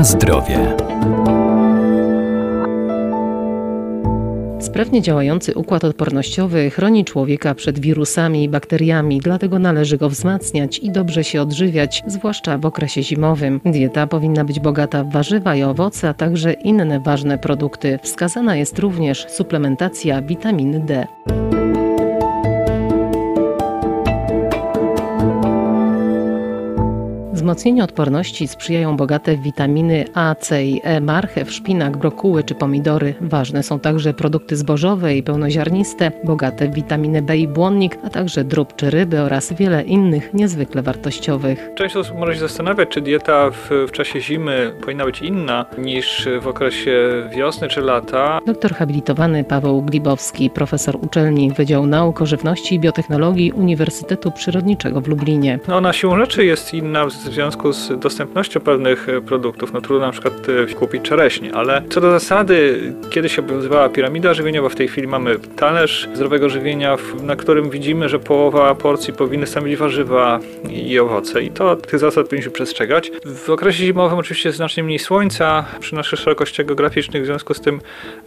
Na zdrowie. Sprawnie działający układ odpornościowy chroni człowieka przed wirusami i bakteriami, dlatego należy go wzmacniać i dobrze się odżywiać, zwłaszcza w okresie zimowym. Dieta powinna być bogata w warzywa i owoce, a także inne ważne produkty. Wskazana jest również suplementacja witaminy D. Wzmocnieniu odporności sprzyjają bogate w witaminy A, C i E, marchew, szpinak, brokuły czy pomidory. Ważne są także produkty zbożowe i pełnoziarniste, bogate w witaminy B i błonnik, a także drób czy ryby oraz wiele innych niezwykle wartościowych. Część osób może się zastanawiać, czy dieta w, w czasie zimy powinna być inna niż w okresie wiosny czy lata. Doktor habilitowany Paweł Glibowski, profesor uczelni Wydziału Nauk o Żywności i Biotechnologii Uniwersytetu Przyrodniczego w Lublinie. No, ona siłą rzeczy jest inna w związku z dostępnością pewnych e, produktów. No trudno na przykład e, kupić czereśnie, ale co do zasady, kiedyś obowiązywała piramida żywieniowa, w tej chwili mamy talerz zdrowego żywienia, na którym widzimy, że połowa porcji powinny stanowić warzywa i owoce i to tych zasad powinniśmy przestrzegać. W okresie zimowym oczywiście znacznie mniej słońca przy naszych szerokościach geograficznych, w związku z tym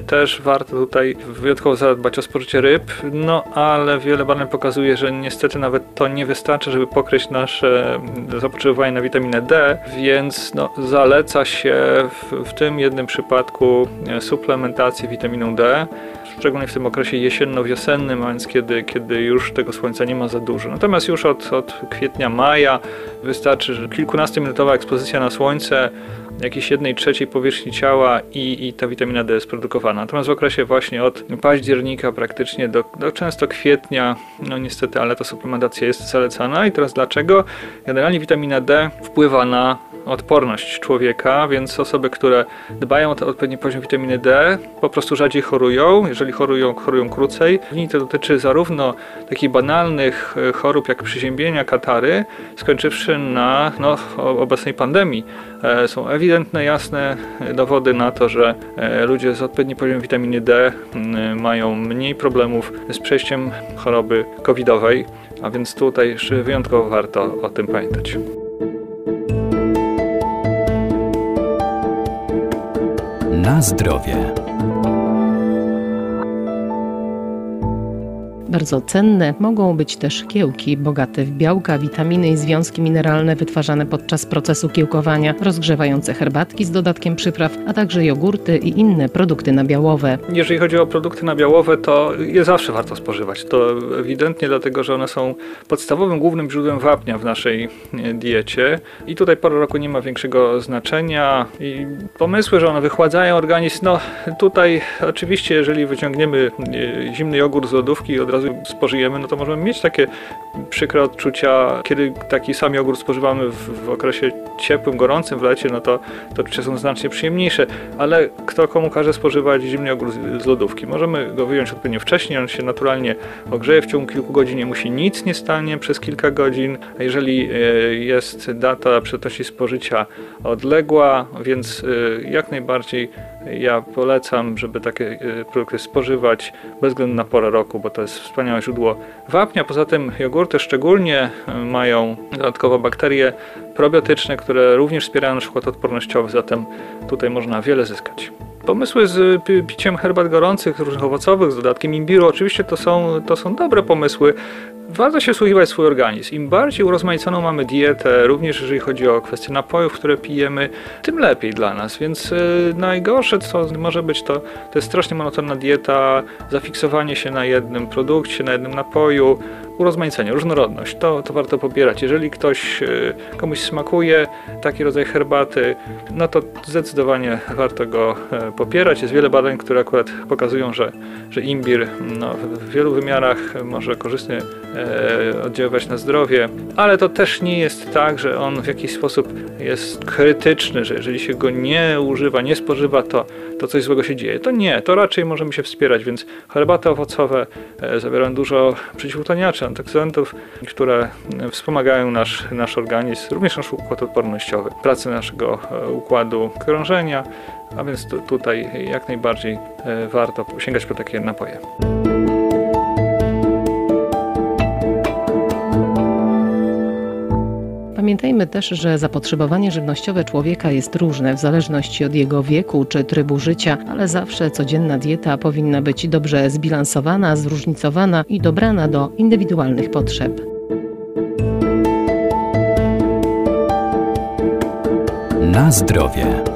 też warto tutaj wyjątkowo zadbać o spożycie ryb, no ale wiele badań pokazuje, że niestety nawet to nie wystarczy, żeby pokryć nasze zapotrzebowanie na witaminę D, więc no, zaleca się w, w tym jednym przypadku e, suplementację witaminą D, szczególnie w tym okresie jesienno-wiosennym, a więc kiedy, kiedy już tego słońca nie ma za dużo. Natomiast już od, od kwietnia, maja wystarczy kilkunastominutowa ekspozycja na słońce, jakiejś jednej trzeciej powierzchni ciała i, i ta witamina D jest produkowana. Natomiast w okresie właśnie od października praktycznie do, do często kwietnia, no niestety, ale ta suplementacja jest zalecana. I teraz dlaczego? Generalnie witamina D wpływa na odporność człowieka, więc osoby, które dbają o odpowiedni poziom witaminy D, po prostu rzadziej chorują. Jeżeli chorują, chorują krócej. I to dotyczy zarówno takich banalnych e, chorób jak przeziębienia, katary, skończywszy na no, obecnej pandemii. E, są ewidentne, jasne dowody na to, że e, ludzie z odpowiednim poziomem witaminy D mają mniej problemów z przejściem choroby covidowej, a więc tutaj wyjątkowo warto o tym pamiętać. Na zdrowie. Bardzo cenne mogą być też kiełki, bogate w białka, witaminy i związki mineralne wytwarzane podczas procesu kiełkowania, rozgrzewające herbatki z dodatkiem przypraw, a także jogurty i inne produkty nabiałowe. Jeżeli chodzi o produkty nabiałowe, to je zawsze warto spożywać. To ewidentnie dlatego, że one są podstawowym, głównym źródłem wapnia w naszej e, diecie i tutaj pora roku nie ma większego znaczenia i pomysły, że one wychładzają organizm, no tutaj oczywiście jeżeli wyciągniemy e, zimny jogurt z lodówki i od razu spożyjemy, no to możemy mieć takie przykre odczucia, kiedy taki sam jogurt spożywamy w, w okresie ciepłym, gorącym w lecie, no to, to odczucia są znacznie przyjemniejsze, ale kto komu każe spożywać zimny jogurt z, z lodówki? Możemy go wyjąć odpowiednio wcześniej, on się naturalnie ogrzeje w ciągu kilku godzin, nie musi nic nie stanie przez kilka godzin, a jeżeli e, jest data przydatności spożycia odległa, więc e, jak najbardziej ja polecam, żeby takie e, produkty spożywać bez względu na porę roku, bo to jest wspaniałe źródło wapnia. Poza tym jogurty szczególnie e, mają dodatkowo bakterie probiotyczne, które również wspierają nasz układ odpornościowy, zatem tutaj można wiele zyskać. Pomysły z piciem herbat gorących, różnych owocowych, z dodatkiem imbiru, oczywiście to są, to są dobre pomysły. Warto się słuchiwać swój organizm. Im bardziej urozmaiconą mamy dietę, również jeżeli chodzi o kwestie napojów, które pijemy, tym lepiej dla nas. Więc yy, najgorsze, co może być, to, to jest strasznie monotonna dieta, zafiksowanie się na jednym produkcie, na jednym napoju, urozmaicenie, różnorodność. To, to warto pobierać. Jeżeli ktoś, yy, komuś smakuje taki rodzaj herbaty, no to zdecydowanie warto go yy, popierać. Jest wiele badań, które akurat pokazują, że, że imbir no, w wielu wymiarach może korzystnie E, oddziaływać na zdrowie, ale to też nie jest tak, że on w jakiś sposób jest krytyczny, że jeżeli się go nie używa, nie spożywa, to, to coś złego się dzieje. To nie, to raczej możemy się wspierać, więc herbaty owocowe e, zawierają dużo przeciwutaniaczy, antyoksydatów, które wspomagają nasz, nasz organizm, również nasz układ odpornościowy, pracę naszego e, układu krążenia, a więc tutaj jak najbardziej warto sięgać po takie napoje. Pamiętajmy też, że zapotrzebowanie żywnościowe człowieka jest różne w zależności od jego wieku czy trybu życia, ale zawsze codzienna dieta powinna być dobrze zbilansowana, zróżnicowana i dobrana do indywidualnych potrzeb. Na zdrowie.